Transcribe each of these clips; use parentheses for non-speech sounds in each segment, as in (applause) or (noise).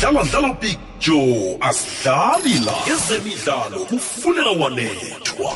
dlala dlala big joe asidlali la ezemidlalo kufunela wanethwa.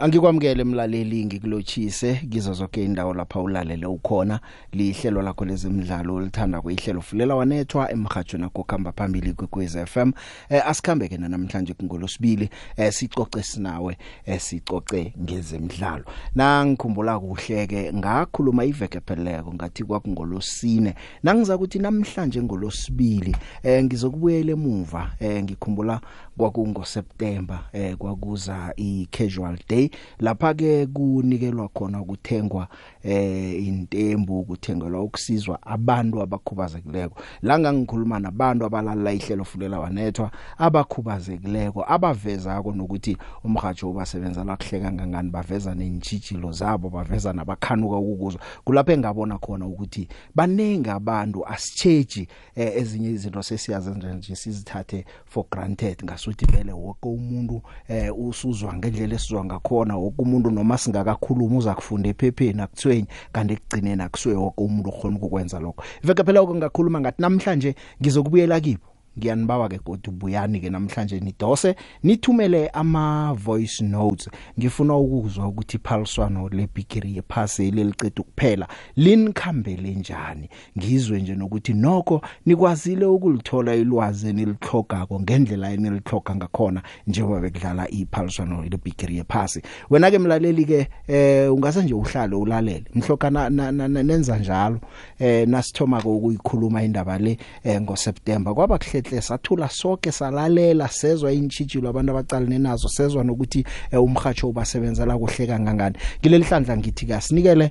Angikwamukele emlaleli ngikulochise kizo zonke indawo lapha ulalele ukhona. Lihlelo lakho lezimidlalo olithanda kuyihlelo fulela wanethwa emhajweni akukhamba phambili kwekwez FM eh, asikhambe ke namhlanje ngolosibili eh, sicoce sinawe eh, sicoce ngezemidlalo. Na ngikhumbula kuhle ke ngakhuluma iveke pheleleko ngathi kwakungolosine. Nangiza ukuthi namhlanje ngolosibili eh, ngizokubuyela emuva eh, ngikhumbula kwakungo September eh kwakuza i casual day. Lapha ke kunikelwa khona ukuthengwa eh intembu ukuthengelwa ukusizwa abantu abakhubazekileko. La ngangikhuluma nabantu abalala ihlelo fulela wanethwa abakhubazekileko abavezako nokuthi umhajo ubasebenza la kuhleka ngangani baveza nenjijilo zabo baveza nabakhanuka ukuzwa. Kulapho engabona khona ukuthi banengi abantu asitsheji eh, ezinye izinto sesiyazenza nje sizithathe for granted. Ngasuthi vele wonke umuntu eh usuzwa ngendlela esizwa ngakhona wonke umuntu noma singakakhuluma uza kufunda ephepheni akuthwenyi kanti ekugcineni akuswe wonke umuntu okhona ukukwenza lokho. Iveke phela ngakhuluma ngathi namhlanje ngizokubuyela kibo. Ngiyanibawa ke kodwa ubuyani ke namhlanje nidose. Nithumele ama voice notes. Ngifuna ukuzwa ukuthi iphaliswano lebigiri yephasi lelicede ukuphela linikhambele njani? Ngizwe nje nokuthi nokho nikwazile ukulithola ilwazi enilithogako ngendlela enilithoga ngakhona njengoba bekudlala iphaliswano lebigiri yephasi. Wena ke mlaleli ke eh ungase nje uhlale ulalele. Mhlokana nenza njalo. Eh nasithoma ukuyikhuluma indaba le eh, ngo September kwaba kuhle hle sathula sonke salalela sezwa inchijilo abantu abacalene nazo sezwa nokuthi eh, umhajo ubasebenzela kuhle kangangani. Kileli hlandla ngithi kasinikele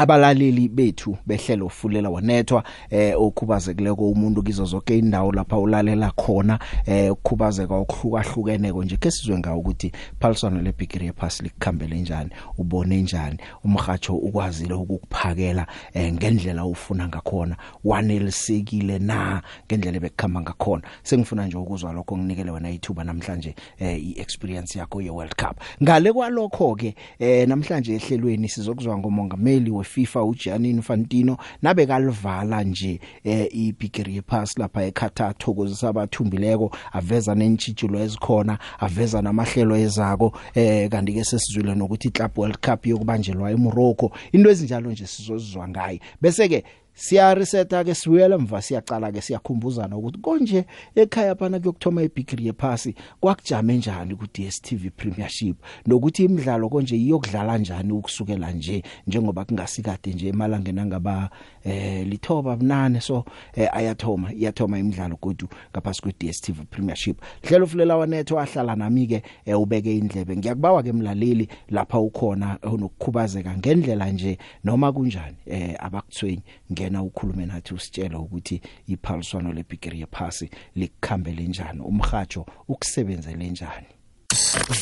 abalaleli bethu behlelo fulela wanethwa eh okhubazekileko umuntu kizo zonke indawo lapha ulalela khona eh ukukhubazeka okuhlukahlukeneko nje. Ke sizwe ngawo ukuthi phaliswano lebigiri yephasi likukhambele njani ubone njani umhajo ukwazile ukukuphakela eh ngendlela ufuna ngakhona wanelisekile na ngendlela bekukhamba ngakhona. Sengifuna nje ukuzwa lokho nginikele wena ithuba namhlanje eh iexperience yakho ye World Cup. Ngale kwalokho ke eh namhlanje ehlelweni sizokuzwa ngomongameli we FIFA uGianni Infantino nabe kalivala nje eh ibigiri yepass lapha eKatar thokozisa abathumbileko aveza nentshijulo ezikhona aveza namahlelo ezako eh kanti ke sesizwile nokuthi Club World Cup yokubanjelwa eMorocco into ezinjalo nje sizozizwa ngayi bese ke siya reseta ke siwela mva siyaqala ke siyakhumbuzana ukuthi konje ekhaya phana kuyokuthoma ibigiri yephasi kwakujame njani ku DStv Premiership? Nokuthi imidlalo konje iyokudlala njani ukusukela nje njengoba kungasikade nje emalangeni angaba eh lithoba bunane so eh, ayathoma iyathoma imidlalo godu ngaphasi kwe DStv Premiership hlelo fulela wanetho wahlala nami ke eh, ubeke indlebe ngiyakubawa ke mlaleli lapha ukhona onokukhubazeka ngendlela nje noma kunjani eh abakuthwenyi ngena ukhulume nathi usitshela ukuthi iphaliswano lebigiri yephasi likukhambele njani umhajo ukusebenzele njani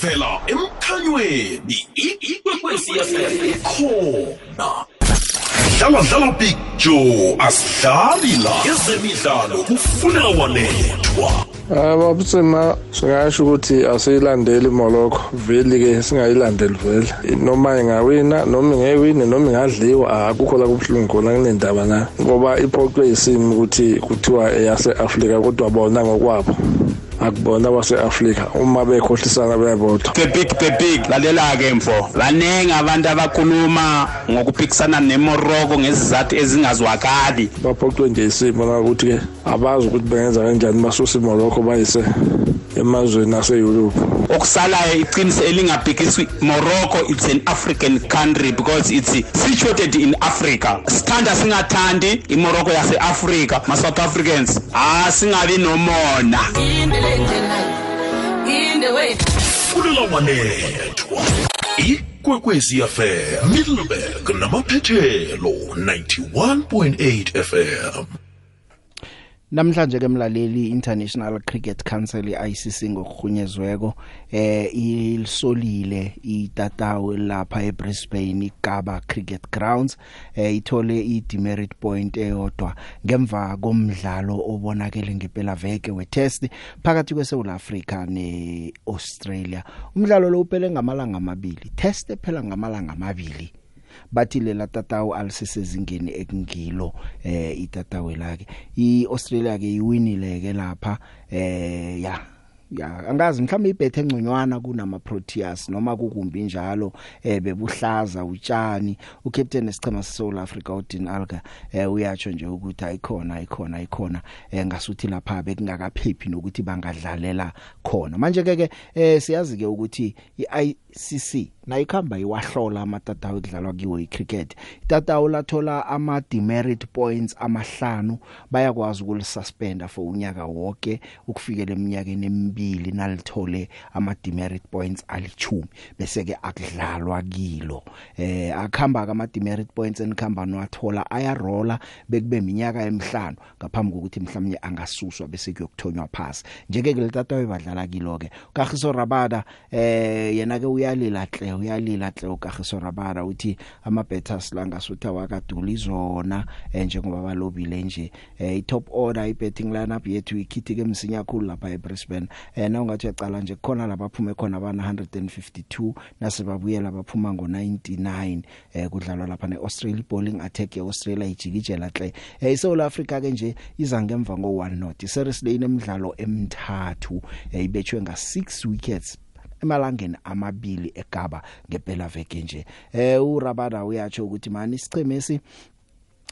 vela emkhanyweni ikwekwezi fm khona dlala big joe asidlali la. Ezemidlalo kufunela wanethwa. Ababusema singasho ukuthi asiyilandeli Morocco. Veli ke singayilandeli vele. Noma ingawina noma ingewini noma ingadliwa akukho la kubhlungu khona kunendaba na? Ngoba iphoqwe isimo ukuthi kuthiwa eyase Africa kodwa bona ngokwabo. Akubona abase-afrika uma bekhohlisana bebodwa. The big the big. Lalela ke mfo. Baningi abantu abakhuluma ngokuphikisana nemorocco ngezizathu ezingazwakali. Baphoqwe nje isimo nakuthi-ke abazi ukuthi bengenza kanjani basusa imorocco bayise emazweni aseyurophu. Okusalayo iqiniso elingabhekiswi morocco it's an african country because it's situated in africa. Sithanda singathandi imorocco yase-afrika ma-south africans. Ah singabi nomona. Fulela wanethwa. Ikwekwezi fm middleburg namaphethelo 91.8 fm Namhlanje ke mlaleli International Cricket Council iICC ngokuhunyezweko eh ilisolile itatawu lapha eBrisbane iGaba Cricket Grounds eh ithole idemerit point eyodwa. Ngemva komdlalo obonakele ngempela veke wetest phakathi kweSouth Africa neAustralia umdlalo lo uphele ngamalanga amabili test ephela ngamalanga amabili. Bathi lela tatawu alisesezingeni ekungilo eh itatawu lake iAustralia ke iwinile ke lapha eh ya ya angazi mhlawumbe ibhethe engconywana kunama Proteas noma kukumbi njalo eh bebuhlaza utshani. Ucaptain esichema seSouth Africa uDean Alga eh uyatsho nje ukuthi ayikhona ayikhona ayikhona eh ngasuthi lapha bekungakaphephi nokuthi bangadlalela khona. Manje ke ke eh siyazi ke ukuthi iICC nayikhamba iwahlola amatatawu ekudlalwa kiwo icricket. Itatawu lathola ama demerit points amahlanu bayakwazi ukulisuspenda for unyaka wonke ukufikela eminyakeni emibili nalithole ama demerit points alichumi bese ke akudlalwa kilo. Eh akhamba ka ama demerit points enikhamba nowathola ayarola bekube iminyaka emihlanu ngaphambi kokuthi mhlawumnye angasuswa bese kuyokuthonywa phasi. Njeke ke letatawu badlala kilo ke kagiso rabada eh yena ke uyalila hle uyalila hle ukagiso rabada uthi ama betters la ngasuthi awakaduli zona eh, njengoba balobile nje. Eh, i top order i betting lineup yethu ikhithi ke msinya kakhulu lapha eBrisbane. Eh na ungathi uyacala nje khona lapha phuma khona abana 152 nasebabuyela baphuma ngo99 eh kudlalwa lapha neAustralia bowling attack yeAustralia ijikijela hle eh iSouth Africa ke nje iza ngemva ngo1 not series le inemidlalo emithathu. Eh, ibetshwe nga 6 wickets emalangeni amabili egaba ngempela veke nje. Eh uRabada uyatsho ukuthi mani isichemesi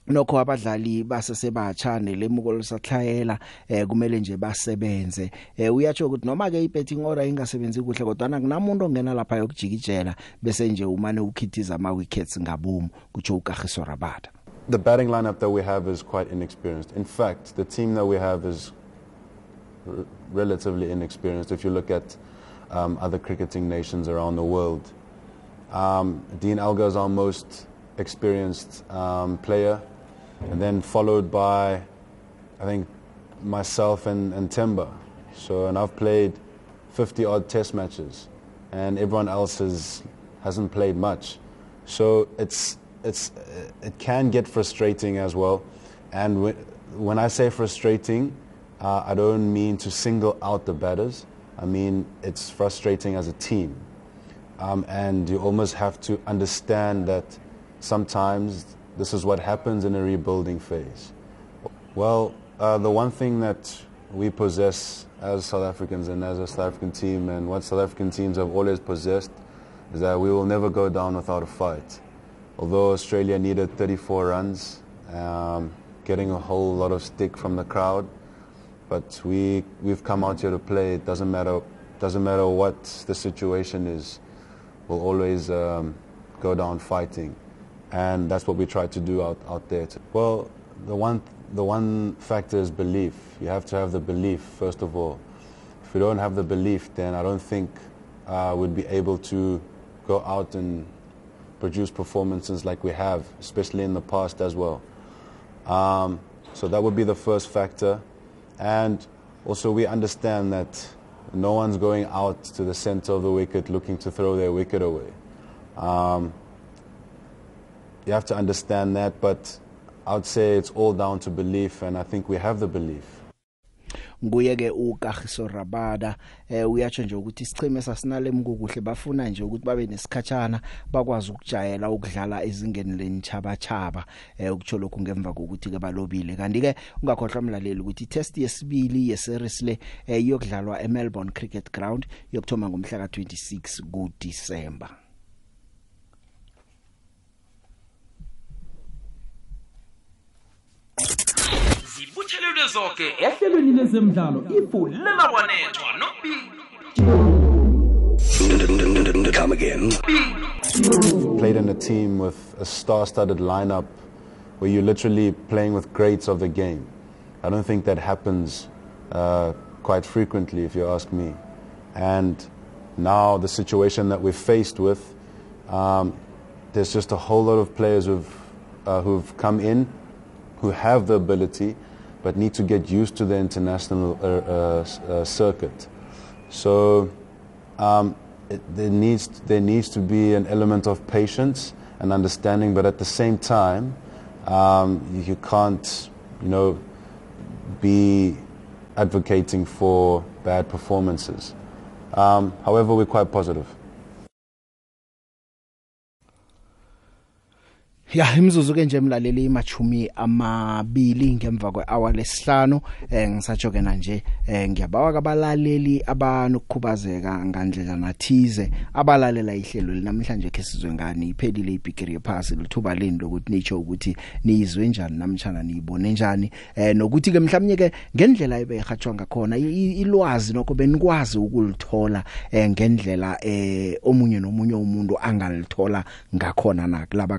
nokho abadlali basesebatsha nelemuko lisathlayela eh kumele nje basebenze. Eh uyatsho ukuthi noma ke ibetting order ingasebenzi kuhle kodwa nakunamuntu ongena lapha yokujikijela bese nje umane ukhithiza ama wickets ngabomu kutsho ukagiso Rabada. The batting lineup that we have is quite inexperienced. In fact, the team that we have is r- relatively inexperienced. If you look at um, other cricketing nations around the world. Um, Dean Alga is our most experienced um, player, and then followed by, I think, myself and, and Temba. So, and I've played 50 odd test matches, and everyone else has, hasn't played much. So it's, it's, it can get frustrating as well. And whe- when I say frustrating, uh, I don't mean to single out the batters. I mean, it's frustrating as a team. Um, and you almost have to understand that sometimes this is what happens in a rebuilding phase. Well, uh, the one thing that we possess as South Africans and as a South African team, and what South African teams have always possessed, is that we will never go down without a fight. Although Australia needed 34 runs, um, getting a whole lot of stick from the crowd, but we we've come out here to play. It doesn't matter doesn't matter what the situation is. We'll always um, go down fighting, and that's what we try to do out out there. Well, the one the one factor is belief. You have to have the belief first of all. If you don't have the belief, then I don't think uh, we'd be able to go out and produce performances like we have, especially in the past as well. Um, so that would be the first factor. And also, we understand that no one's going out to the center of the wicket looking to throw their wicket away. Um, you have to understand that, but I would say it's all down to belief, and I think we have the belief. Nguye ke uKagiso Rabada eh uyatsho nje ukuthi isicheme sasinale mkukuhle bafuna nje ukuthi babe nesikhatshana bakwazi ukujayela ukudlala ezingeni lenithabachaba eh ukutsho lokhu ngemva kokuthi ke balobile. Kanti ke ungakhohlwa umlaleli ukuthi test yesibili yeseries le eh iyokudlalwa eMelbourne Cricket Ground yokthoma ngomhla ka26 ku December zibuthelelwe zonke ehlelweni lezemidlalo ifulela kwanethwa nobili Come again. Played in a team with a star-studded lineup where you're literally playing with greats of the game. I don't think that happens uh, quite frequently, if you ask me. And now the situation that we're faced with, um, there's just a whole lot of players who've, uh, who've come in, who have the ability, but need to get used to the international uh, uh, uh, circuit. So um, it, there, needs, there needs to be an element of patience and understanding, but at the same time, um, you, you can't, you know, be advocating for bad performances. Um, however, we're quite positive. Ya imzuzu ke nje emlaleli imachumi amabili ngemva kwehour lesihlanu eh ngisatsho ke nje eh ngiyabawa kabalaleli abanokukhubazeka ngandlela nathize abalalela ihlelo linamhlanje ke sizwe ngani. Iphelile ibigiri yephasi lithuba leni lokuthi nicho ukuthi nizwe njani namtjana niyibone njani. Eh nokuthi ke mhlawumnye ke ngendlela ebeyihatshwa ngakhona i- ilwazi nokho benikwazi ukulithola eh ngendlela eh omunye nomunye umuntu angalithola ngakhona na kulaba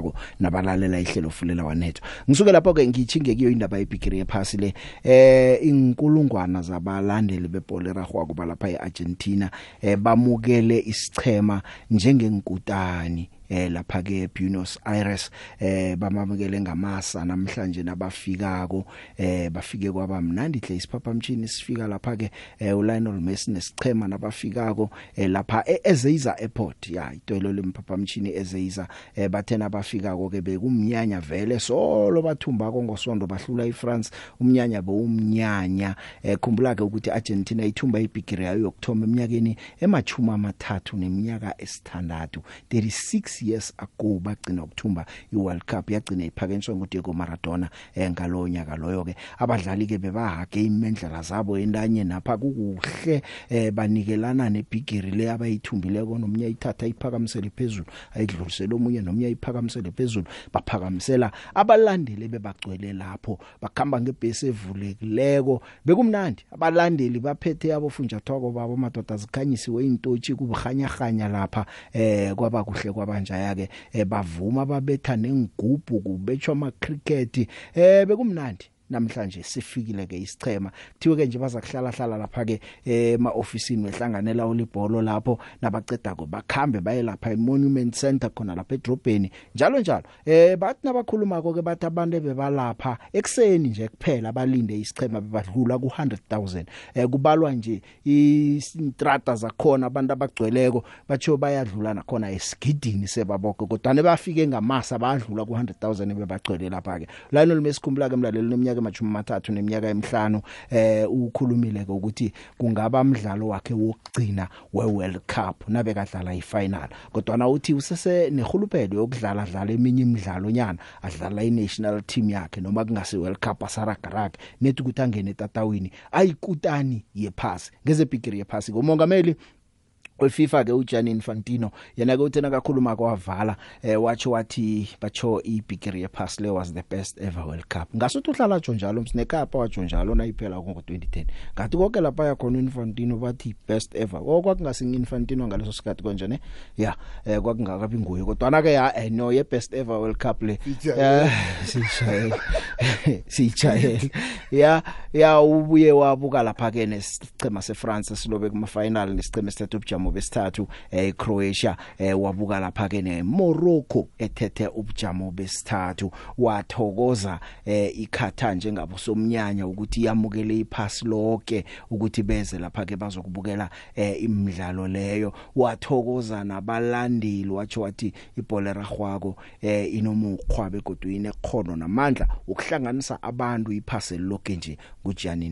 kabakhonako nabalalela ihlelo fulela wanetho ngisuke lapho ke ngichinge kiyo indaba yebigiri yephasi le eh inkulungwana zabalandeli bebhola ragwako balapha eArgentina eh bamukele isichema njengenkutani eh lapha ke Buenos Aires eh bamamukele ngamasa namhlanje nabafikako. Eh bafike kwabamnandi hle isiphaphamtshini sifika lapha ke eh, uLionel Messi nesichema nabafikako eh, lapha eZeiza Airport. Ya itolo lemphaphamtshini eZeiza eh, bathena bafikako ke bekumnyanya vele solo bathumbako ngosonto bahlula iFrance. Umnyanya bewumnyanya. Eh, khumbula ke ukuthi Argentina ithumba ibigiri yayo yokthoma eminyakeni emachuma amathathu neminyaka esithandathu. 36 years ago bagcina ukuthumba iWorld Cup yagcina iphakanyiswa nguDiego Maradona eh, ngalonyaka loyo ke abadlali ke bebahage imendlela zabo entanye napha kukuhle eh, banikelana nebigiri le abayithumbileko nomnye ithatha iphakamisele phezulu ayidlulisele omunye nomnye iphakamisele phezulu baphakamisela abalandeli bebagcwele lapho bakhamba ngebhesi evulekileko. Bekumnandi abalandeli baphethe abofunjathwako babo madoda zikhanyisiwe intotshi kubukhanyahanya lapha eh kwaba kuhle kwabanjaya ke eh, bavuma babetha nengubhu kubetshwa ama cricket eh bekumnandi. Namhlanje sifikile ke isichema. Kuthiwe ke nje baza kuhlala hlala lapha ke ema officeini wehlanganela ulibholo lapho nabaceda ko bakhambe baye lapha eMonument Center khona lapha edrobheni. Njalo njalo eh bathi nabakhuluma ke bathi abantu bebalapha ekseni nje kuphela balinde isichema bebadlula ku 100000 eh kubalwa nje istrata zakhona abantu abagcweleko batsho bayadlula nakhona esigidini sebaboko kodwa ne bafike ngamasa badlula ku 100000 bebagcwele lapha ke Lionel Messi khumbula ke mlaleli neminyaka emajumi amathathu neminyaka emihlanu eh ukhulumile ke ukuthi kungaba umdlalo wakhe wokugcina weWorld Cup nabe kadlala ifinal. Kodwa na uthi usese nehulupelo yokudlala dlala eminye imidlalo nyana adlala iNational team yakhe noma kungasi World Cup asaragaraga nethi ukuthi angene etatawini ayikutani yephasi ngeze bigiri yephasi. Ngomongameli weFIFA ke uJianni Infantino yena ke uthena kakhuluma kwavala eh wathi wathi bacho ibigiri yepass le was the best ever world cup. Ngasuthi uhlala nje njalo msinekapa watsho njalo nayiphela ngo 2010 ngathi konke lapha yakhona Infantino bathi best ever. Okwakungasingi Infantino ngaleso sikhathi konje ne? Ya eh kwakungakabi nguye kodwa na ke ya eh, no ye best ever world cup le. Eh, sijayele. (laughs) Sijayele. Ya ya ubuye wabuka lapha ke nesicema seFrance silobe kuma final nesicema esithathu ubujamo besithathu eh Croatia eh wabuka lapha ke neMorocco ethethe ubujamo besithathu. Wathokoza eh iKatar njengabo somnyanya ukuthi yamukele iphasi lonke ukuthi beze lapha ke bazokubukela eh imidlalo leyo. Wathokoza nabalandeli wathi wathi ibhola ragwako eh inomukhwa begodwa inekhono namandla ukuhlanganisa abantu iphase lonke nje nguJianni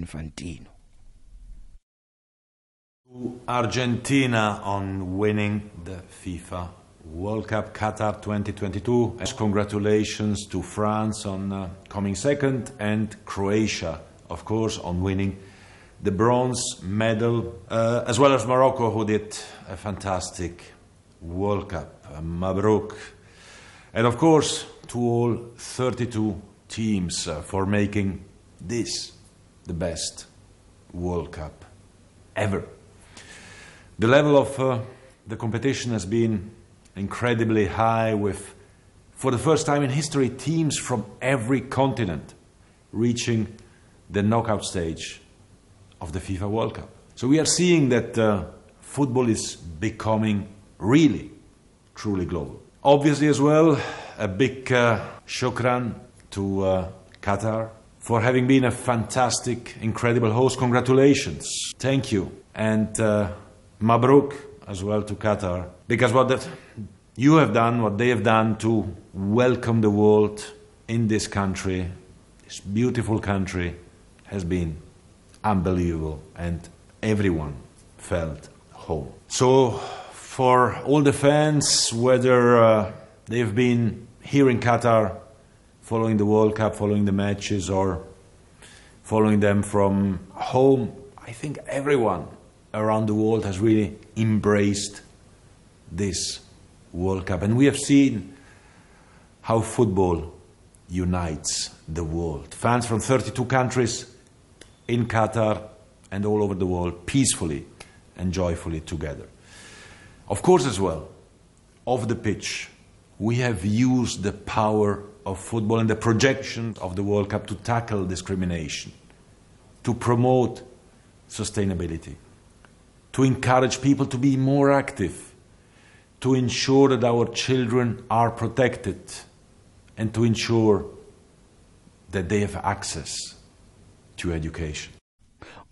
Infantino Argentina on winning the FIFA World Cup Qatar 2022. As Congratulations to France on uh, coming second and Croatia, of course, on winning the bronze medal, uh, as well as Morocco, who did a fantastic World Cup. Uh, Mabruk. And of course, to all 32 teams uh, for making this the best World Cup ever. The level of uh, the competition has been incredibly high, with, for the first time in history, teams from every continent reaching the knockout stage of the FIFA World Cup. So we are seeing that uh, football is becoming really, truly global. Obviously, as well, a big uh, shukran to uh, Qatar for having been a fantastic, incredible host. Congratulations. Thank you. And uh, Mabruk as well to Qatar. Because what that you have done, what they have done to welcome the world in this country, this beautiful country, has been unbelievable. And everyone felt home. So, for all the fans, whether uh, they've been here in Qatar, following the World Cup, following the matches, or following them from home, I think everyone around the world has really embraced this World Cup. And we have seen how football unites the world. Fans from 32 countries in Qatar and all over the world peacefully and joyfully together. Of course, as well, off the pitch, we have used the power of football and the projection of the World Cup to tackle discrimination, to promote sustainability, to encourage people to be more active, to ensure that our children are protected, and to ensure that they have access to education.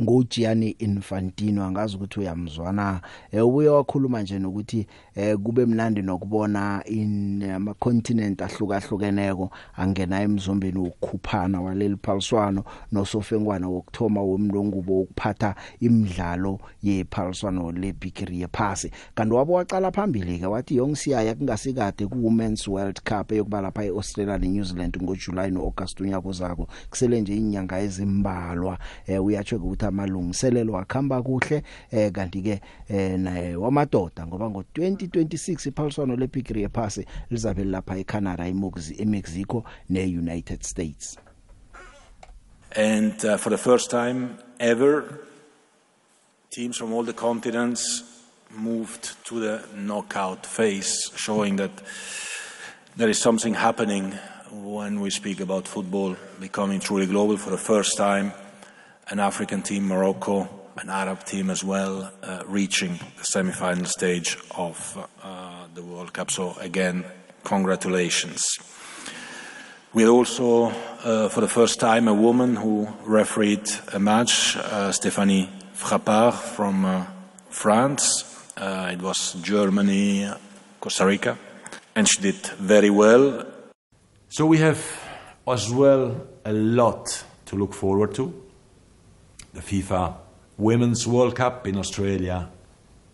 nguGianni Infantino angazi ukuthi uyamzwana. Eh ubuye wakhuluma nje nokuthi eh kube mnandi nokubona in ama continent ahlukahlukeneko angena emzombeni ukukhuphana waleli phaliswano nosofengwana wokthoma womndongubo wokuphatha imidlalo yephaliswano lebigiri yephasi. Kanti wabo waqala phambili ke wathi yongisiya kungasikade ku Women's World Cup eyokubala lapha eAustralia neNew Zealand ngoJuly noAugust unyaka uzako. Kusele nje inyanga ezimbalwa. Eh uyatsho ukuthi amalungiselelo akhamba kuhle eh kanti ke eh naye wamadoda ngoba ngo2026 iphaliswano leBigri yephasi lizabe lapha eCanada eMexico neUnited States And uh, for the first time ever, teams from all the continents moved to the knockout phase, showing that there is something happening when we speak about football becoming truly global for the first time. An African team, Morocco, an Arab team as well, uh, reaching the semi-final stage of uh, the World Cup. So again, congratulations. We also, uh, for the first time, a woman who refereed a match, uh, Stéphanie Frappard from uh, France. Uh, it was Germany, Costa Rica, and she did very well. So we have as well a lot to look forward to. The FIFA Women's World Cup in Australia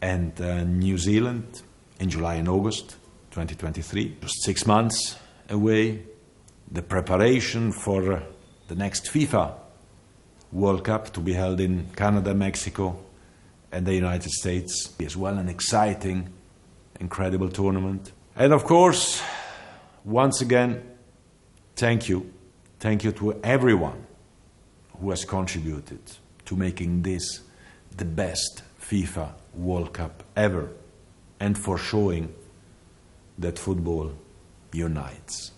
and uh, New Zealand in July and August 2023. Just six months away. The preparation for the next FIFA World Cup to be held in Canada, Mexico, and the United States as well. An exciting, incredible tournament. And of course, once again, thank you. Thank you to everyone who has contributed to making this the best FIFA World Cup ever and for showing that football unites.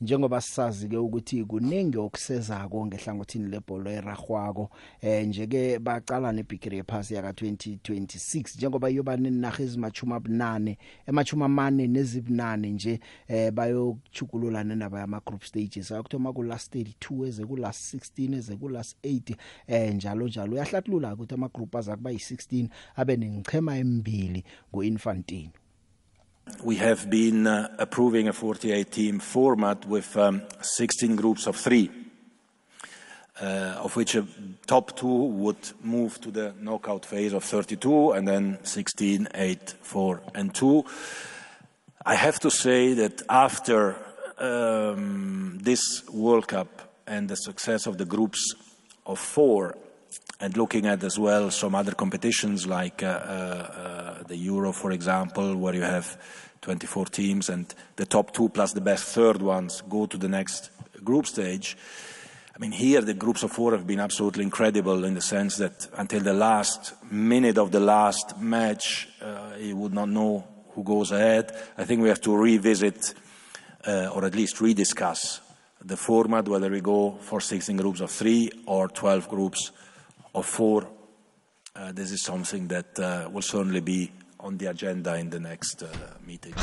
Njengoba sisazi ke ukuthi kuningi okusezako ngehlangothini lebhola eragwako eh nje ke baqala nebigiri yephasi yaka 2026 njengoba iyoba nenaga ezimachuma bunane emachuma mane nezibunane nje eh bayochugulula nendaba yama group stages. Akuthoma ku last 32 eze ku last 16 eze ku last 8 eh njalo njalo. Uyahlathulula ukuthi ama group azakuba yi16 abe nengichema embili ngoInfantino We have been uh, approving a 48 team format with um, 16 groups of three, uh, of which a top two would move to the knockout phase of 32 and then 16, 8, 4, and 2. I have to say that after um, this World Cup and the success of the groups of four, and looking at as well some other competitions like uh, uh, the Euro, for example, where you have 24 teams and the top two plus the best third ones go to the next group stage. I mean, here the groups of four have been absolutely incredible in the sense that until the last minute of the last match, uh, you would not know who goes ahead. I think we have to revisit uh, or at least rediscuss the format, whether we go for 16 groups of three or 12 groups of four. Uh, this is something that uh, will certainly be on the agenda in the next uh, meetings.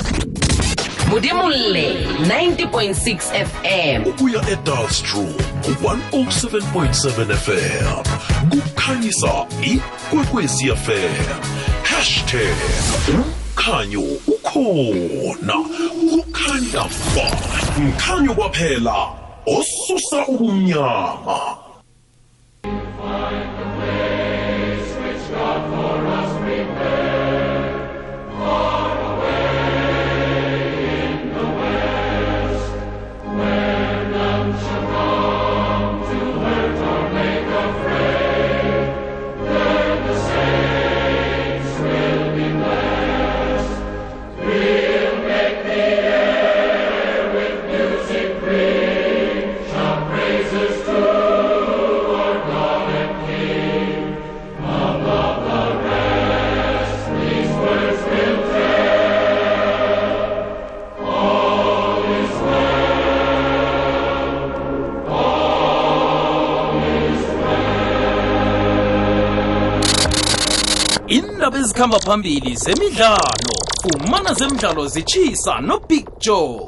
Mudimulle 90.6 FM. ubuya eDalstroom 107.7 FM kukhanyisa ikwekwezi FM #ukhanyo ukhona kukhanya ba mkhanyo kwaphela osusa ubumnyama ezikhamba phambili zemidlalo. Fumana zemidlalo zitshisa nobig joe.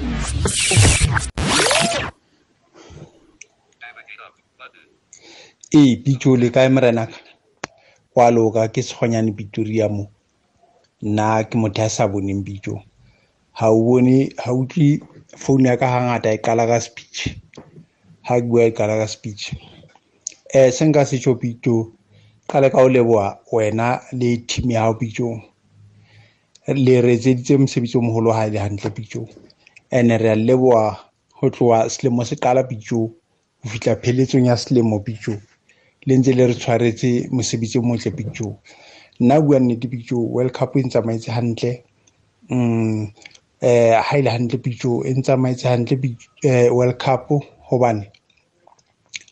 Ee pitso le kae morenaka wa loka ke sekgonyane pitoria mo. Nna ke motho a sa boneng pitso ha o bone ha utlwe phone ya ka hangata e qala ka speech. Ha ke bua e qala ka speech. Eh se nka se tjho pitso qale ka ho leboha wena le team ya hao pitso le re etseditse mosebetsi o moholo ha ile hantle pitso ene re a leboha ho tloha selemo se qala pitso ho fihla pheletsong ya selemo pitso le ntse le re tshwaretse mosebetsi o motle pitso nna bua nnete pitso world cup e ntsamaetse hantle. Mm eh ha ile hantle pitso e ntsamaetse hantle eh, world cup hobane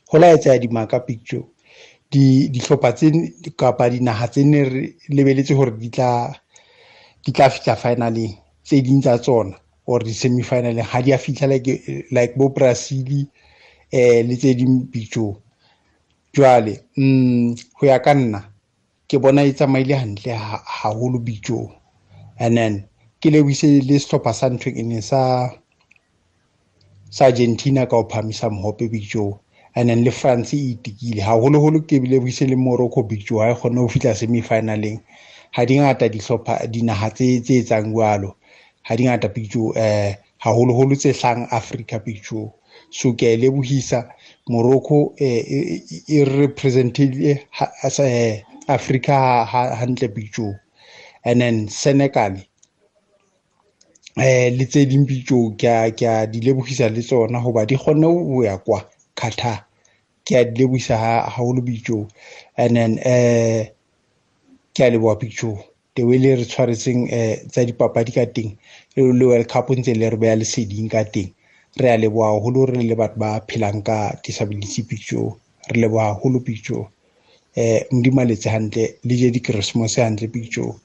ho la etsa dimaka pitso di dihlopha tse kapa dinaha tse ne re lebeletse hore di tla fihla finaleng tse ding tsa tsona or di semi finaleng ha di a fihla like bo Brazil eh le tse ding pitso jwale mm ho ya ka nna ke bona e tsamaile hantle haholo pitso and then ke lebise le sehlopha sa ntho e ne sa sa Argentina ka ho phamisa mohope pitso and then le France e itikile. Haholoholo ke bile buise le Morocco pitso ha e kgone ho fihla semi finaleng ha di ngata dihlopha dinaha tse tse etsang jwalo. Ha di ngata pitso eh haholoholo tse hlang Africa pitso so ke lebohisa. Morocco eh e representile Africa hantle pitso and then Senegal eh le tse ding pitso ke a ke a di lebohisa le tsona hoba di kgonne ho ya kwa. Qatar. Ke a di lebohisa haholo pitso and then eh ke a leboha pitso the way le re tshwaretseng eh tsa dipapadi ka teng le World Cup ntse le re beya leseding ka teng. Re a leboha haholo re le batho ba phelang ka disability pitso re leboha haholo pitso eh mdimaletse hantle le je di Christmas hantle pitso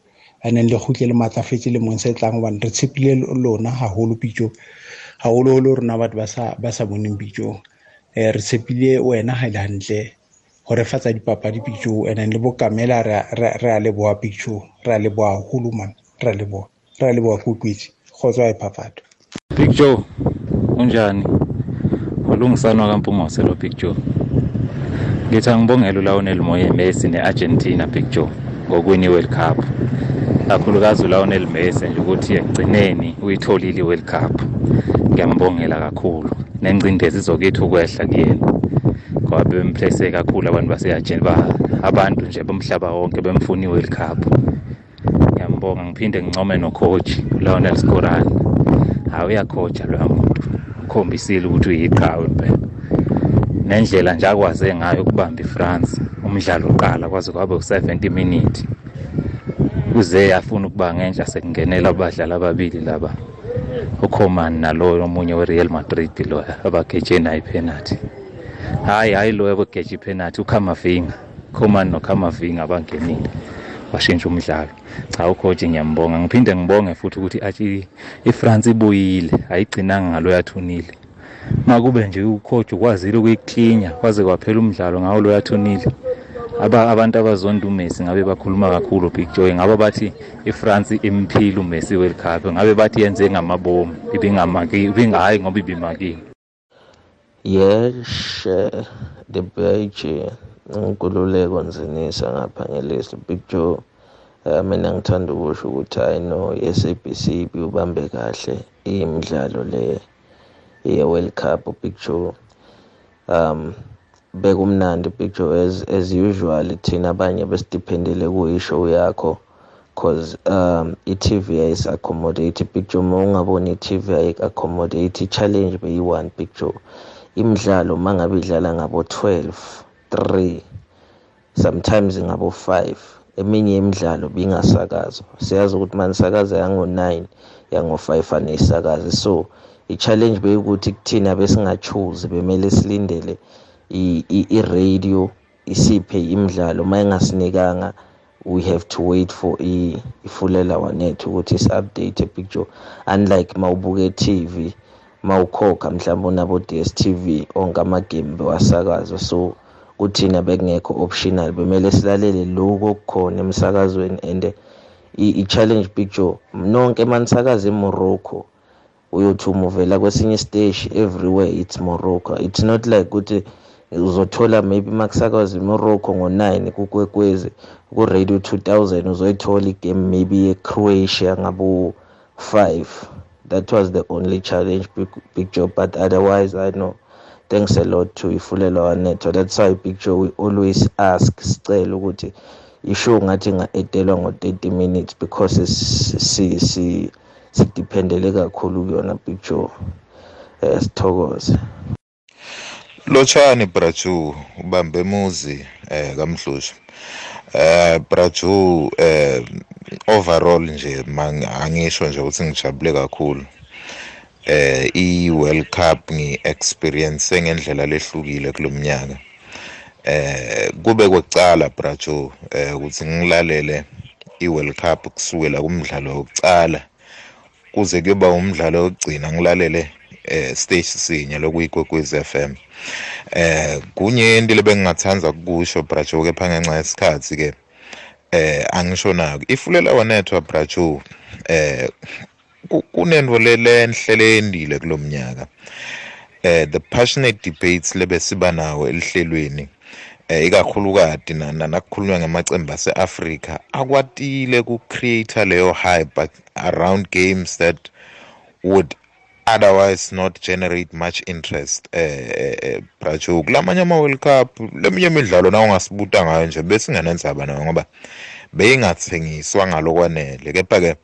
and then le khutle le matlafetse le mong se tlang hobane re tshepile lona haholo pitso haholo holo rona batho ba sa boneng pitso eh re tshepile wena ha ile hantle hore fatsa dipapadi pitso and then le bokamela re re a leboha pitso re a leboha haholo man. Re a leboha re a leboha kukwetsi kgotso e phapato Big Joe unjani ulungisanwa kampungose lo Big Joe ngithi angibongela uLionel Moye Messi neArgentina Big Joe ngokwini World Cup. Kakhulukazi uLionel Messi nje ukuthi ekugcineni uyitholile iWorld Cup. Ngiyambongela kakhulu. Nengcindezi izokethu ukwehla kuyena. Ngoba bemplace kakhulu abantu baseArgentina abantu nje bomhlaba wonke bemfuna iWorld Cup. Ngiyambonga ngiphinde ngincome nocoach Lionel Skorani. Hawu uyakhoja loya muntu. Ukhombisile ukuthi uyiqhawe impela. Nendlela nje akwaze ngayo ukubamba iFrance umdlalo uqala kwaze kwabe u70 minutes. Kuze yafuna ukuba ngenhla sekungenela abadlali ababili laba. uComan nalo omunye weReal Madrid lo abagejena ipenalty hayi hayi lo abageje ipenalty uKamavinga Coman noKamavinga abangenile washintsha umdlalo. Cha ucoach ngiyambonga. Ngiphinde ngibonge futhi ukuthi athi iFrance ibuyile ayigcinanga ngalo yathunile. Makube nje ucoach ukwazile ukuyiklinya kwaze kwaphela umdlalo ngawo lo yathunile. Aba abantu abazonda uMessi ngabe bakhuluma kakhulu Big Joe ngabe bathi iFrance imphile uMessi World Cup ngabe bathi yenze ngamabomu ibingamaki ibingayi ngoba ibimakile. Yes, the page nkululeko nzinisa ngaphangelisa Big Joe uh, mina ngithanda ukusho ukuthi hayi no SABC ubambe kahle imidlalo le ye World Cup Big Joe um bekumnandi Joe as, as usual thina abanye besidependele kuyishow yakho cause um i-TV ayis-accommodate Joe uma ungaboni i-TV ayi-accommodate i-challenge beyi-one Joe imidlalo uma ngabe idlala ngabo 12 3 sometimes ngabo 5 eminye imidlalo bingasakazwa siyazi ukuthi manisakaza yango-9 yango-5 aneyisakazi so i-challenge beyukuthi kuthina besingachoose bemele silindele i-radio isiphe imidlalo. Uma ingasinikanga we have to wait for ifulela wanethu ukuthi isi-update picture unlike mawubuka e-tv mawukhokha mhlawumbe unabo DStv onke amagame bewasakaza. So kuthina bekungekho optional. Bemele silalele lokho okukhona emsakazweni and i-challenge picture nonke manisakaza eMorocco uyothi umuvela kwesinye isiteshi everywhere it's Morocco. It's not like ukuthi uzothola maybe makusakazwa eMorocco ngo9 kukwekwezi ku radio 2000 uzoyithola igame maybe yeCroatia ngabo 5 that was the only challenge big, big job but otherwise i know. Thanks a lot to ifulelo wanetho. That's why picture we always ask sicela ukuthi ishow ngathi nga-edelwa ngo-30 minutes because si si sidiphendele kakhulu kuyona picture eh sithokoze. Lotshani brachu ubambe muzi eh kamhlushwa eh brachu eh overall nje angisho nje ukuthi ngijabule kakhulu. Eh i World Cup ngi experience ngendlela lehlukile kulomnyaka eh kube kwecala bracho eh ukuthi ngilalele i World Cup kusukela kumdlalo wokucala kuze kuyoba umdlalo wokugcina ngilalele eh stage sinye lokuyikwekwezi FM eh kunye into lebengingathanza ukusho bracho ke phangenxa yesikhathi ke eh angisho nako ifulela wanethwa bracho eh kunento lelenhle lendile kulomnyaka eh the passionate debates lebesiba nawo elihlelweni eh ikakhulukati nakukhulunywa ngamacembu ase-Africa akwatile ku-create leyo hype around games that would otherwise not generate much interest eh eh bracho kulamanye ama World Cup leminye imidlalo na ungasibuta ngayo nje bese nganendzaba nayo ngoba beyingathengiswa ngalokwanele. Kepha ke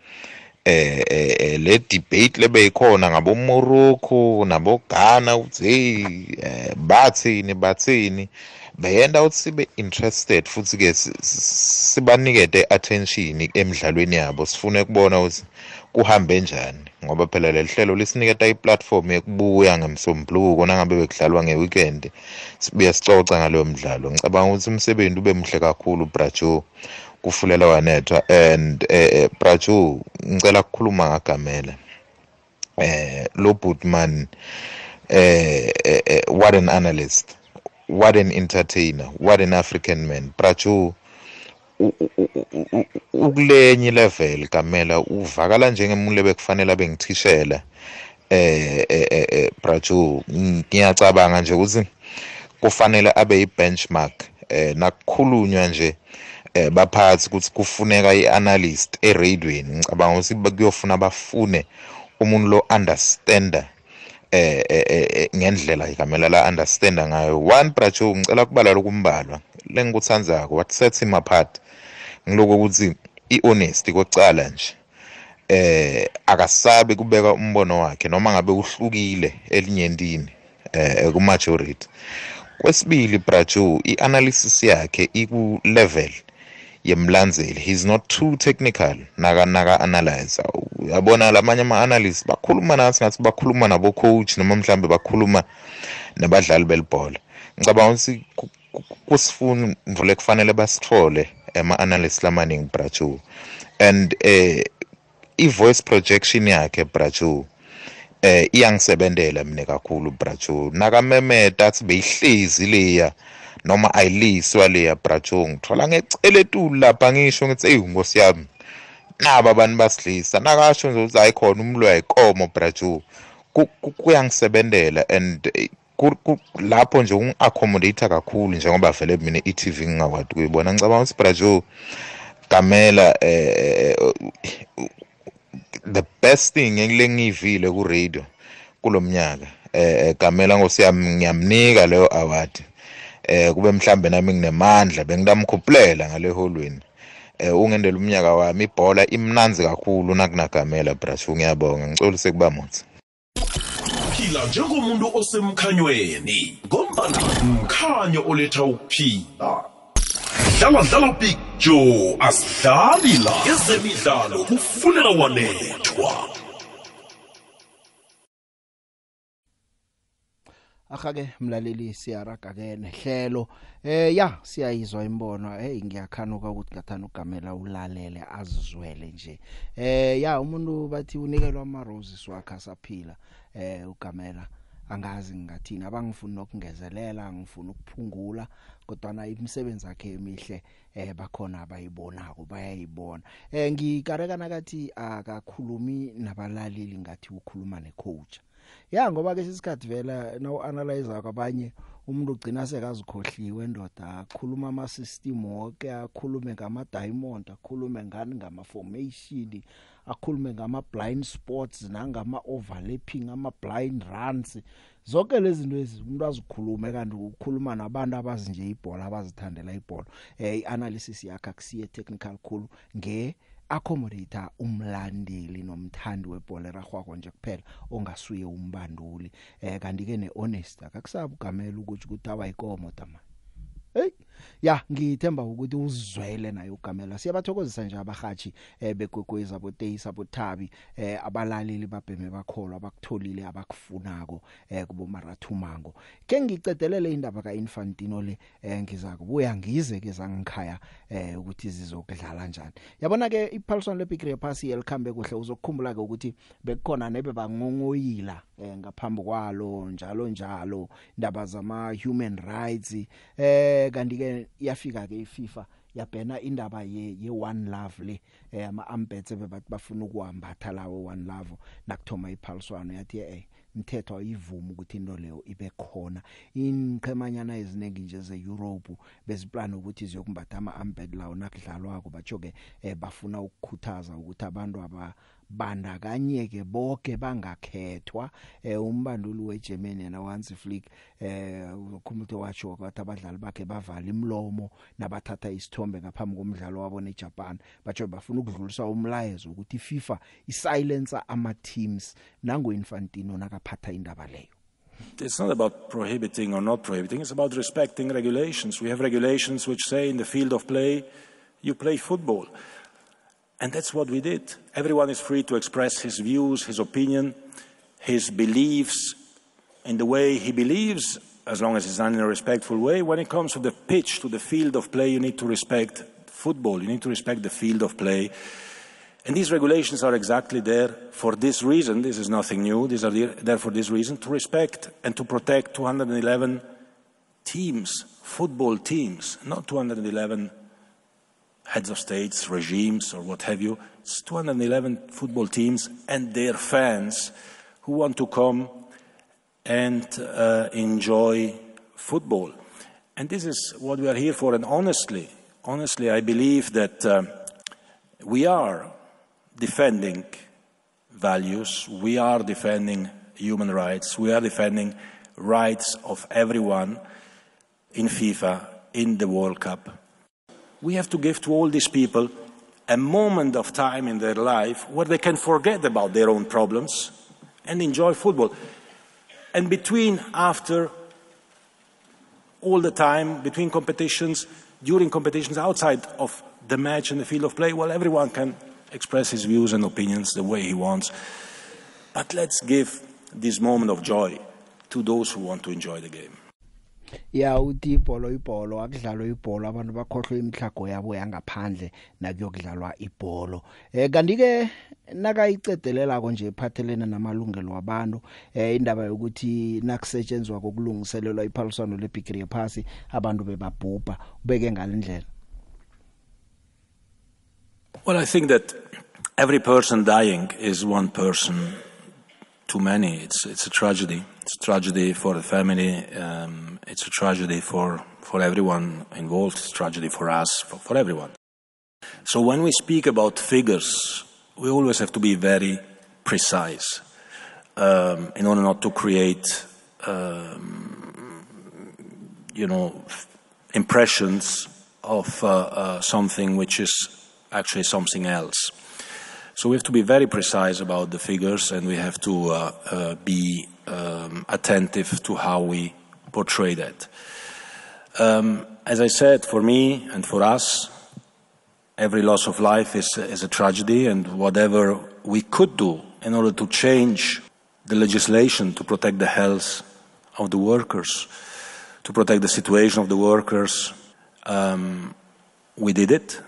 eh eh le debate lebeyikhona ngabo Morocco nabo Ghana uthi bathini bathini beyenda ukuthi sibe interested futhi ke sibanikete attention emidlalweni yabo. Sifune ukubona ukuthi kuhambe njani? Ngoba phela le hlelo lisiniketa iplatform yokubuya ngemsombuluko nangabe bekudlalwa ngeweekend. Sibuye sicoca ngaleyo mdlalo. Ngicabanga ukuthi umsebenzi ube muhle kakhulu brajo kufulela wanethwa. And eh brajo ngicela ukukhuluma ngagamela. Eh lo bootman eh what an analyst. What an entertainer. What an african man. Brajo ukulenye level kamela uvakala njengemuntu lebekufanele abe ngithishela eh eh brajo ngiyacabanga nje ukuthi kufanele abe i-benchmark eh nakukhulunywa nje eh baphathi ukuthi kufuneka i-analyst eradweni ngicabanga ukuthi kuyofuna bafune umuntu lo understander eh ngendlela ikamela la understanda ngayo. One bracho ngicela kubala lokumbalwa lengikuthandzako what sets him apart? Ngiloko ukuthi i-honesty kwecala nje eh akasabi kubeka umbono wakhe noma ngabe uhlukile elinyentini eh ku-majority. Kwesibili bracho i-analysis yakhe iku level yemlandzeli. He's not too technical naka naka analyze uyabona lamanye ama analysts bakhuluma nathi ngathi bakhuluma nabo coach noma mhlambe bakhuluma nabadlali belibhola. Ngicabanga ukuthi kusifundo lekufanele basithole ama analysts lamaningi bracho and eh i-voice projection yakhe bracho eh iyangisebentela mina kakhulu bracho nakamemeta athi beyihlezi leya noma ayiliswa leya bracho ngithola ngecele etulu lapha ngisho ngithi hey nkosi yami. Naba abantu basilisa nakasho nje ukuthi ayikhona umlo yayikomo bracho kuyangisebentela and lapho nje ungi-accommodate kakhulu njengoba vele mina i-TV ngingakwadi kuyibona ngicabanga ukuthi brajo gamela eh the best thing engilengiyivile ku radio kulomnyaka eh gamela ngosiyami ngiyamnika leyo award. Eh kube mhlambe nami nginemandla bengitamkhuphulela ngale holweni. Eh ungendela umnyaka wami ibhola imnanzi kakhulu nakunagamela bracho ngiyabonga ngicolise kuba muthi. Phila njengomuntu osemkhanyweni ngombana mkhanyo oletha ukuphila. Dlala dlala big joe asidlali la. Ezemidlalo kufunela wanethwa. Ahake mlaleli siyaraga ke nehlelo. Eh ya siyayizwa imbono. Hey ngiyakhanuka ukuthi ngathana ugamela ulalele azizwele nje. Eh ya umuntu bathi unikelwa ama roses wakhe saphila eh ugamela angazi ngingathini abangifuni nokungezelela ngifuna ukuphungula kodwa na imisebenzi yakhe emihle eh bakhona abayibonako bayayibona. Eh ngikareka nakathi akakhulumi nabalaleli ngathi ukhuluma necoach. Ya ngoba ke sisikhathi vela now analyze kwabanye umuntu ugcina sekazikhohliwe endoda akhuluma ama system wonke akhulume ngama diamond akhulume ngani ngama formation akhulume ngama blind spots nangama overlapping ama blind runs. Zonke lezi zinto ezi umuntu azikhulume kanti ukukhuluma nabantu abazi nje ibhola abazithandela ibhola. Eh ianalysis yakhe akusiye technical khulu nge accommodator umlandeli nomthandi webhola eragwako nje kuphela ongasuye umbanduli. Eh kanti ke nehonest akakusabu gamela ukuthi ukuthi awayikomo tama hey ya ngithemba ukuthi uzwele naye ugamela siyabathokozisa nje abahathi eh begwegweza boteyisa bothabi eh abalaleli babheme bakholwa abakutholile abakufunako eh kubo marathumango ke ngicedelele indaba kaInfantino le eh ngiza kubuya ngize ke zangikhaya eh ukuthi zizokudlala kanjani yabona ke iPaulson leBigre Pass elikhambe kuhle uzokukhumbula ke ukuthi bekukhona nebe bangongoyila eh ngaphambi kwalo njalo njalo indaba zama human rights eh kanti ke yafika ke iFIFA yabhena indaba ye ye one love le eh ama ambets bebathi bafuna ukuhambatha lawo one love nakuthoma iphaliswano yathi eh umthetho ayivuma ukuthi into leyo ibe khona. Inqhemanyana eziningi nje zeEurope beziplan ukuthi ziyokumbatha ama ambed lawo nakudlalwako batsho ke eh, bafuna ukukhuthaza ukuthi abantu aba bandakanyeke bonke bangakhethwa eh umbanduli weGermany yena Hansi Flick eh ukhumutho wacho ukuthi abadlali bakhe bavala imlomo nabathatha isithombe ngaphambi komdlalo wabo neJapan batsho bafuna ukudlulisa umlayezo ukuthi iFIFA isilence ama teams nango Infantino nakaphatha indaba leyo It's not about prohibiting or not prohibiting, it's about respecting regulations. We have regulations which say in the field of play, you play football. And that's what we did. Everyone is free to express his views, his opinion, his beliefs in the way he believes, as long as it's done in a respectful way. When it comes to the pitch, to the field of play, you need to respect football. You need to respect the field of play. And these regulations are exactly there for this reason. This is nothing new. These are there for this reason to respect and to protect 211 teams, football teams, not 211 heads of states, regimes, or what have you. It's 211 football teams and their fans who want to come and uh, enjoy football. And this is what we are here for. And honestly, honestly, I believe that uh, we are defending values, we are defending human rights, we are defending rights of everyone in FIFA, in the World Cup. We have to give to all these people a moment of time in their life where they can forget about their own problems and enjoy football. And between, after, all the time, between competitions, during competitions, outside of the match and the field of play, well, everyone can express his views and opinions the way he wants. But let's give this moment of joy to those who want to enjoy the game. Ya uthi ibholo ibholo akudlalwa ibholo abantu bakhohlwe imhlago yabo yangaphandle nakuyokudlalwa ibholo. Eh kanti ke nakayicedelela konje ephathelene namalungelo wabantu eh indaba yokuthi nakusetshenzwa kokulungiselelwa iphaliswano leBigri yephasi abantu bebabhubha. Ubeke ngalendlela Well, I think that every person dying is one person. Too many. It's, it's a tragedy. It's a tragedy for the family. Um, it's a tragedy for, for everyone involved. It's a tragedy for us, for, for everyone. So when we speak about figures, we always have to be very precise um, in order not to create, um, you know, impressions of uh, uh, something which is actually something else. So we have to be very precise about the figures and we have to uh, uh, be um, attentive to how we portray that. Um, as I said, for me and for us, every loss of life is, is a tragedy and whatever we could do in order to change the legislation to protect the health of the workers, to protect the situation of the workers, um, we did it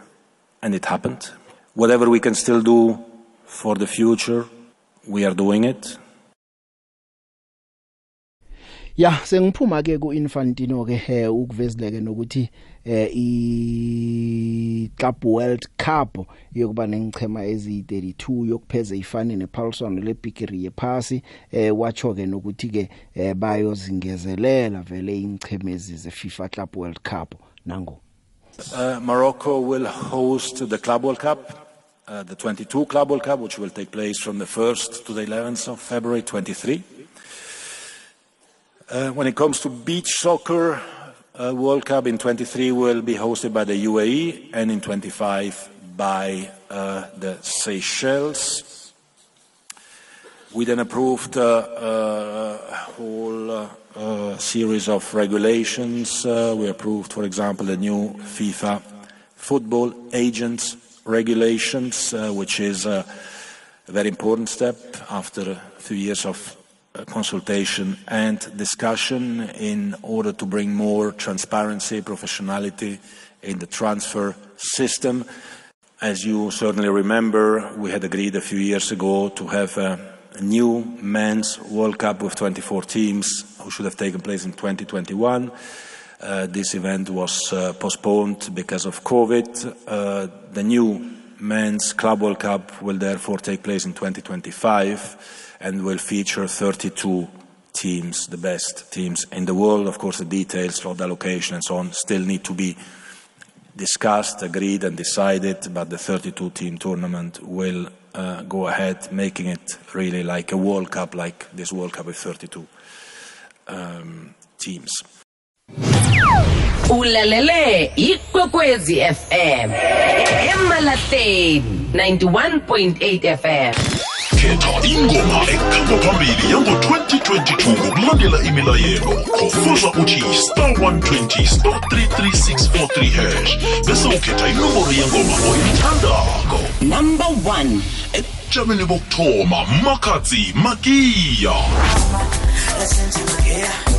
and it happened. Whatever we can still do for the future, we are doing it. ya sengiphuma ke ku Infantino ke eh, ukuvezileke nokuthi eh i Club World Cup yokuba nengichema ezi32 yokupheza ifani nePaulson leBigiri yephasi eh wacho ke nokuthi ke eh, bayozingezelela vele ingchemezi zeFIFA Club World Cup nango Uh, Morocco will host the Club World Cup, uh, the 22 Club World Cup, which will take place from the 1st to the 11th of February 23. Uh, when it comes to beach soccer, uh, World Cup in 23 will be hosted by the UAE and in 25 by uh, the Seychelles. We then approved uh, uh, a whole series of regulations. We approved, for example, the new FIFA football agents regulations, uh, which is a very important step after a few years of uh, consultation and discussion in order to bring more transparency, professionality in the transfer system. As you certainly remember, we had agreed a few years ago to have a a new men's World Cup with 24 teams who should have taken place in 2021. Uh, this event was uh, postponed because of COVID. Uh, the new men's Club World Cup will therefore take place in 2025 and will feature 32 teams, the best teams in the world. Of course, the details, slot allocation and so on still need to be discussed, agreed and decided, but the 32 team tournament will uh, go ahead, making it really like a World Cup, like this World Cup with 32 um, teams. Ulalele ikwekwezi fm emalahleni 91.8 fm khetha ingoma ekhamba phambili yango-2022 ngokulandela imilayelo. Khofuza uthi star 120 star 33643 hash. Bese ukhetha inomboro yengoma oyithandako. Number 1 ebujameni bokuthoma makhatsi makiya. Number 2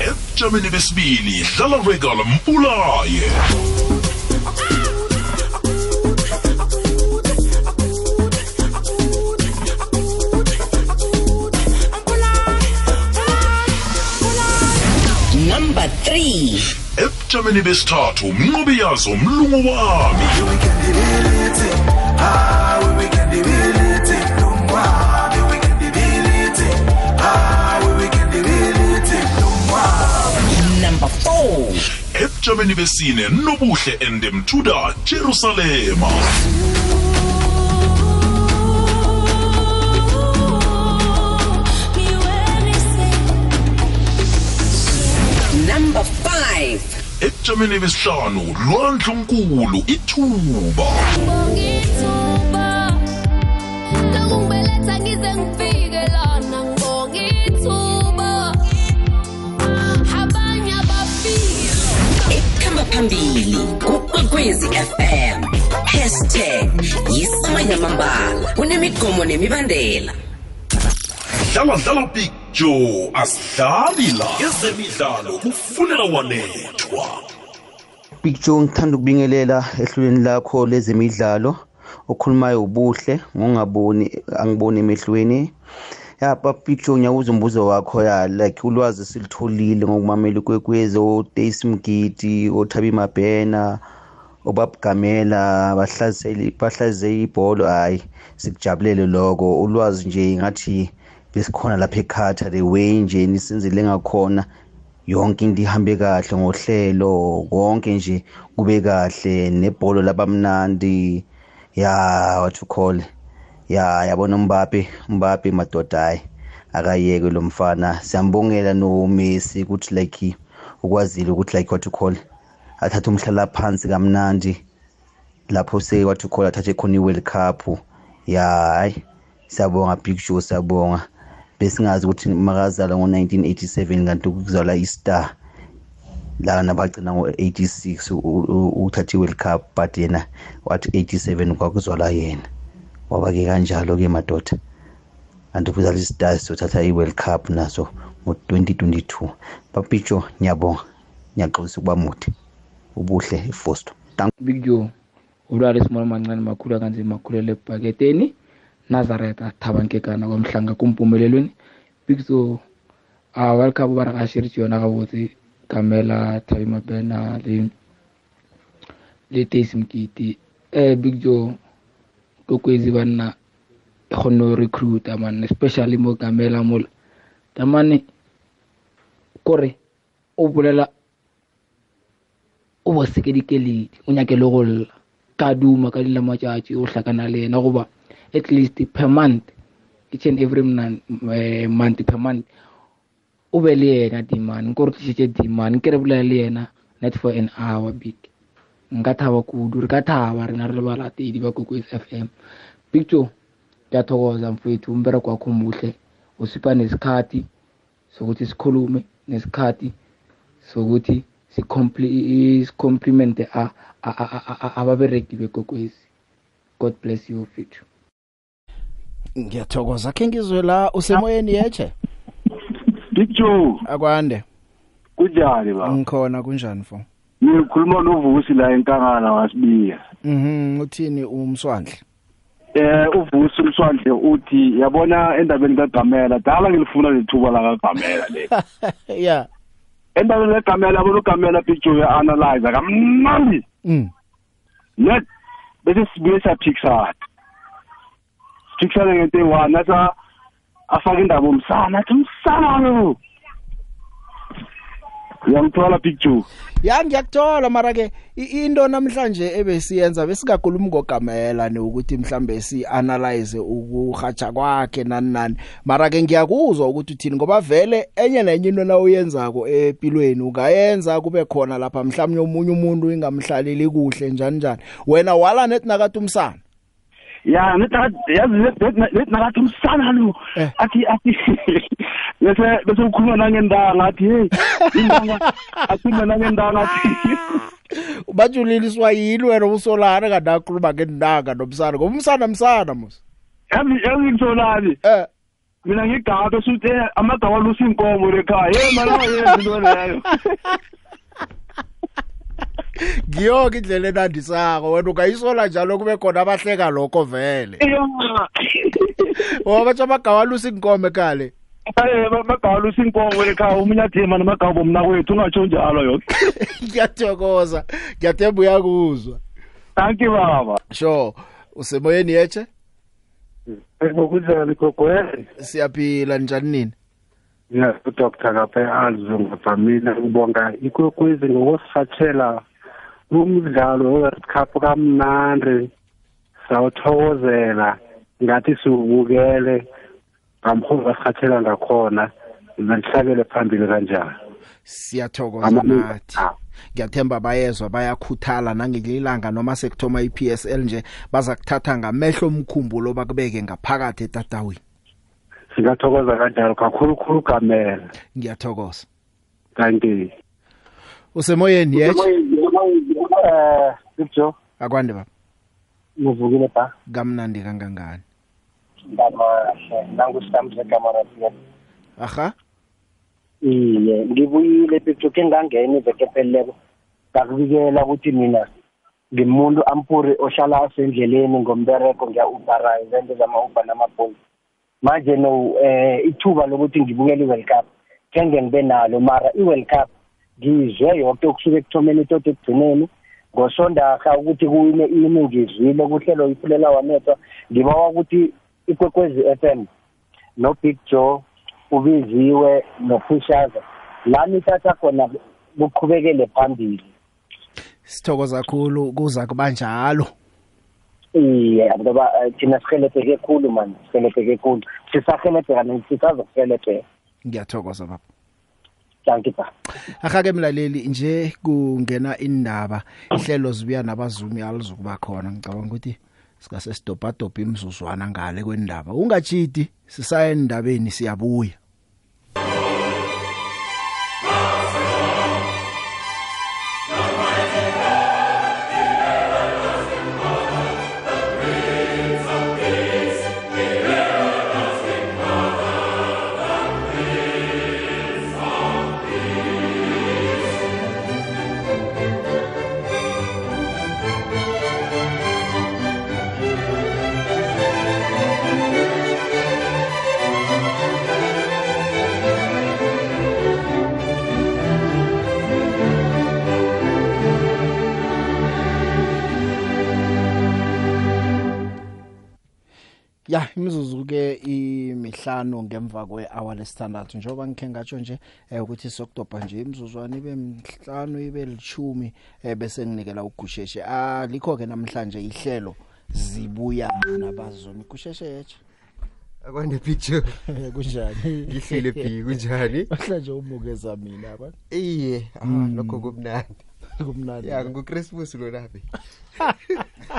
ebujameni besibili dlala regal mpulaye number 3 ebujameni besithathu mnqobi yazo mlungu wami. number 4 ebujameni besine nobuhle endemthuda jerusalema. Number 5 ebujameni besihlanu lwandlunkulu ithuba phambili kukwekwezi fm hashtag yisamanyamambala kunemigomo nemibandela. Dlala dlala picture asidlali la. Ezemidlalo kufunela wanethwa. Picture ngithanda ukubingelela ehlulweni lakho lezemidlalo. Okhulumayo ubuhle ngongaboni angiboni emehlweni. Ya pa picture ngiyabuza umbuzo wakho ya like ulwazi silitholile ngokumamela ikwekwezi oDaisy Mgidi oThabi Mabhena obabugamela bahlazeli bahlaze ibhola hayi sikujabulele lokho. Ulwazi nje ngathi besikhona lapha ekhaya the way nje nisenzele ngakhona yonke into ihambe kahle ngohlelo konke nje kube kahle nebholo labamnandi ya what you call ya yabona Mbappe Mbappe madoda hayi akayeke lo mfana. Siyambongela no Messi ukuthi like ukwazile ukuthi like what you call athatha umhlala phansi kamnandi. Lapho se what you call athathe khona iWorld Cup. Ya hayi siyabonga Big Joe siyabonga. Besingazi ukuthi makazala ngo1987 kanti ukuzalwa istar. La nabagcina ngo86 uthathe iWorld Cup but yena wathi 87 kwakuzalwa yena. Wabake kanjalo ke madoda. Kanti ukuzala istar sothatha iWorld Cup naso ngo2022 papicho ngiyabonga. Ngiyaxolisa ukuba mude. Ubuhle ifosto Big Joe ulwala esimona mancane makhulu akanzima makhulele ebhaketeni nazareta thabankekana kwamhlanga kumpumelelweni. Pixo a world cup ba re ga širitše yona gabotse kamela thabi mabena le le tace mkete um big joe kokwezi banna e kgonne go recruita man especially mo kamela mola tamane kore o bolela o bo sekedikeleedi o nyake le go lla ka duma ka dila matšatši o hlakana le yena goba at least per month each and every month, uh, month per month o be le yena dimane nko re tlišitše dimane ke re bolela le yena net for an hour big. Nka thaba kudu re ka thaba rena re le balatedi ba kokwes f m. Picture ngiyathokoza mfowethu umbereko wakho muhle usipha nesikhathi sokuthi sikhulume nesikhathi sokuthi sicomplimente ababereki bekokwezi. God bless you mfethu ngiyathokoza. Khe ngizwe la usemoyeni yeche Picture akwande. Kunjani ba? Ngikhona kunjani fo? Ngikhuluma novusi la enkangala wasibiya mhm uthini umswandle? Eh uvusi umswandle uthi yabona endabeni kaGamela dala ngilifuna lethuba la kaGamela le. (laughs) Yeah endabeni kaGamela yabona uGamela picture ya analyze kamnandi mm. Net bese sibuye saphikisana. Siphikisana ngento eyi-one nasa afake indaba umsana athi umsana. lo uyamthola picture ya ngiyakuthola mara ke i- into namhlanje ebesiyenza besingakhulumi ngogamela ne ukuthi mhlambe si analyze ukuhatsha kwakhe nani nani. Mara ke ngiyakuzwa ukuthi uthini ngoba vele enye nenye into na uyenzako empilweni ungayenza kube khona lapha mhlawumnye omunye umuntu ingamhlaleli kuhle njani njani. Wena wala net nakathi umsana. Ya yazi lethi nakathi umsana lo athi athi bese bese ukhuluma nangendanga athi hey indanga akhuluma nangendanga athi bajuliliswa yini wena usolana kanti akhuluma ngendanga nomsana ngoba umsana msana mos. Yazi yazi ngitholani eh mina ngigabe suthi eh, amagawa lusa inkomo lekhaya. Hey mana yenza into leyo. (laughs) ngiyoke indlela enandisako wena ungayisola njalo kube khona abahleka lokho vele. Ngoba batsho amagawa alusa inkomo ekale Eh amagawa lusa inkomo lekhaya umunye athi mana amagawa bomna kwethu ungatsho njalo yonke (laughs) ngiyathokoza ngiyathemba uyakuzwa. Thank you baba. Sure. Usemoyeni yeche ngokunjani gogwele siyaphila njani nini ya udr kaphe azungu famina ngibonga ikwekwezi ngokusirhatshela umdlalo we-world cup kamnandi. Sawuthokozela ngathi siwubukele ngamholo basirhatshela ngakhona nanihlabele phambili kanjani siyathokoza Ama- nathi ngiyathemba bayezwa bayakhuthala nangelilanga noma sekuthoma i-PSL nje baza kuthatha ngamehlo omkhumbulo bakubeke ngaphakathi etatawini. Singathokoza kanjalo kakhulukhulu gamela ngiyathokoza. Thank you usemoyeni yeche eh Sipho? Akwande baba. Ngivukile ba? Kamnandi kangangani? Ngamahle nangusitamze kamarafiyat aha. Iye ngibuyile picture ke ngangena iveke pheleleko ngakubikela ukuthi mina ngimuntu ampuri ohlala asendleleni ngombereko ngiya-ubara izento zama-uber namabholi manje no eh ithuba lokuthi ngibukele i-world cup kenge ngibe nalo. Mara i-world cup ngizwe yonke okusuke ekuthomeni toto ekugcineni. Ngosondarha ukuthi kuwine ini ngizwile kuhlelo ifulela wanethwa ngibawa ukuthi ikwekwezi f m no-big joe ubiziwe nophushaza la nithatha khona kuqhubekele phambili. Sithokoza kakhulu kuza kuba njalo. Iye ngoba eh, thina sihelebheke khulu mani sihelebheke khulu. Sisahelebheka sisazokuhelebheka ngiyathokoza baba. Thank you ba ahake mlaleli nje kungena indaba ihlelo zibuya nabazumi alizokuba khona. Ngicabanga ukuthi sikase sidobhadobha imzuzwana ngale kwendaba ungachiti sisaya endabeni siyabuya. Imizuzu ke imihlanu ngemva kwe-hour lesithandathu. Njengoba ngikhe ngatsho nje eh, ukuthi sokudobha nje imizuzwana ibe mhlanu ibe lishumi eh, bese nginikela ugusheshe. Alikho-ke namhlanje ihlelo zibuya nabazoni gusheshe yetshe akwande picture (laughs) kunjani? Ngihlele b kunjani? (laughs) Mhlanje umukeza mina ba iye ah, Mm. lokho kumnandi. Kumnandi. Ya nguchristmas lonapi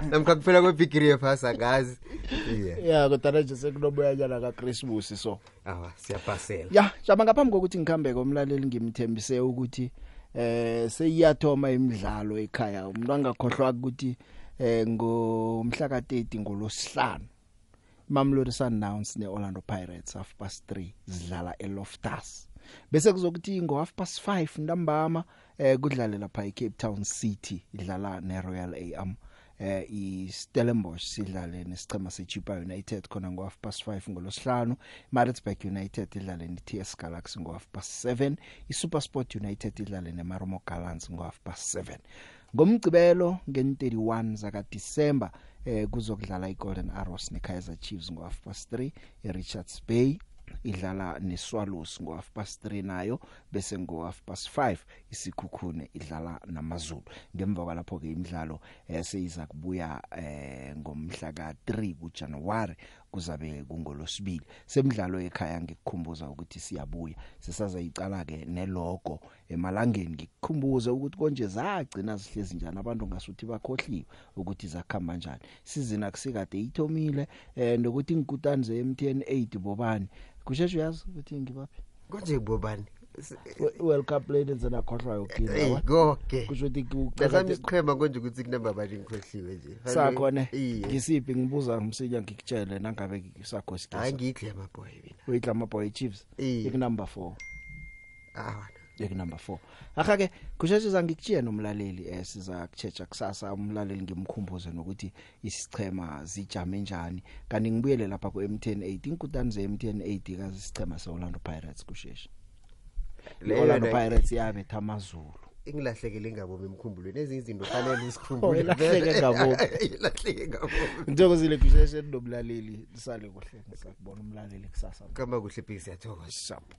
namkha kuphela kwebhigiri yephasi angazi iye. Ya kodwa nje sekunoboyanyana kaChristmas so. Awa siyapasela ya jama ngaphambi kokuthi ngikhambeke umlaleli ngimthembise ukuthi eh seyiyathoma imidlalo ekhaya. Umuntu angakhohlwa ukuthi eh ngomhla ka30 ngolosihlanu Mamelodi Sundowns neOrlando Pirates half past 3 zidlala eLoftus. Bese kuzokuthi ngo half past 5 ntambama eh kudlale lapha eCape Town City idlala neRoyal AM eh iStellenbosch sidlale nesicema seChipa United khona ngo half past 5 ngolosihlanu Maritzburg United idlale neTS Galaxy ngo half past 7 iSuperSport United idlale neMarumo Gallants ngo half past 7 ngomgcibelo nge31 zaka December eh kuzokudlala iGolden Arrows neKaizer Chiefs ngo half past 3 eRichards Bay. Idlala neSwallows ngo half past 3 nayo bese ngo half past 5 isikhukhune idlala namaZulu. Ngemva kwalapho ke imidlalo eh, seyiza kubuya eh, ngomhla ka3 kuJanuary kuzabe kungolosibili. Semidlalo ekhaya ngikukhumbuza ukuthi siyabuya. Sisazayicala ke nelogo. Emalangeni ngikukhumbuze ukuthi konje zagcina sihlezi njani abantu ngasuthi bakhohliwe ukuthi zakhamba njani. Sizina kusikade ithomile eh nokuthi ngikutani ze MTN 8 bobani? Kusheshe uyazi ukuthi ngibaphi? Konje bobani World Cup ladies nakhohlwa yokina Hey, konke kusho ukuthi nasami ucela isiqhema konje ukuthi kunamba bani ngikhohliwe nje. Sakho ne iye. Ngisiphi? Ngibuza ngimsinya ngikutshele. Nangabe sakho sikho hayi ngiyidle amaboy mina. Uyidla amaboy chiefs Iye. ik number 4 awa. Ik number 4 akha ke kusheshisa ngikutshela nomlaleli eh siza kuchecha kusasa. Umlaleli ngimkhumbuze nokuthi isichema zijame njani. Kanti ngibuyele lapha ku MTN 8 inkutani ze MTN 8 kazi isichema se Orlando Pirates kusheshe Leyo Orlando na- Pirates yabe thamazulu ingilahlekele ngabomi emkhumbulweni. Ezinye izinto fanele Oh, uzikhumbule ilahleke (laughs) ngabomi. ilahleke ngabomi Ngithokozile kusheshe nomlaleli lisale kuhle ngisakubona umlaleli kusasa. Kama kuhle bhisi yathokoza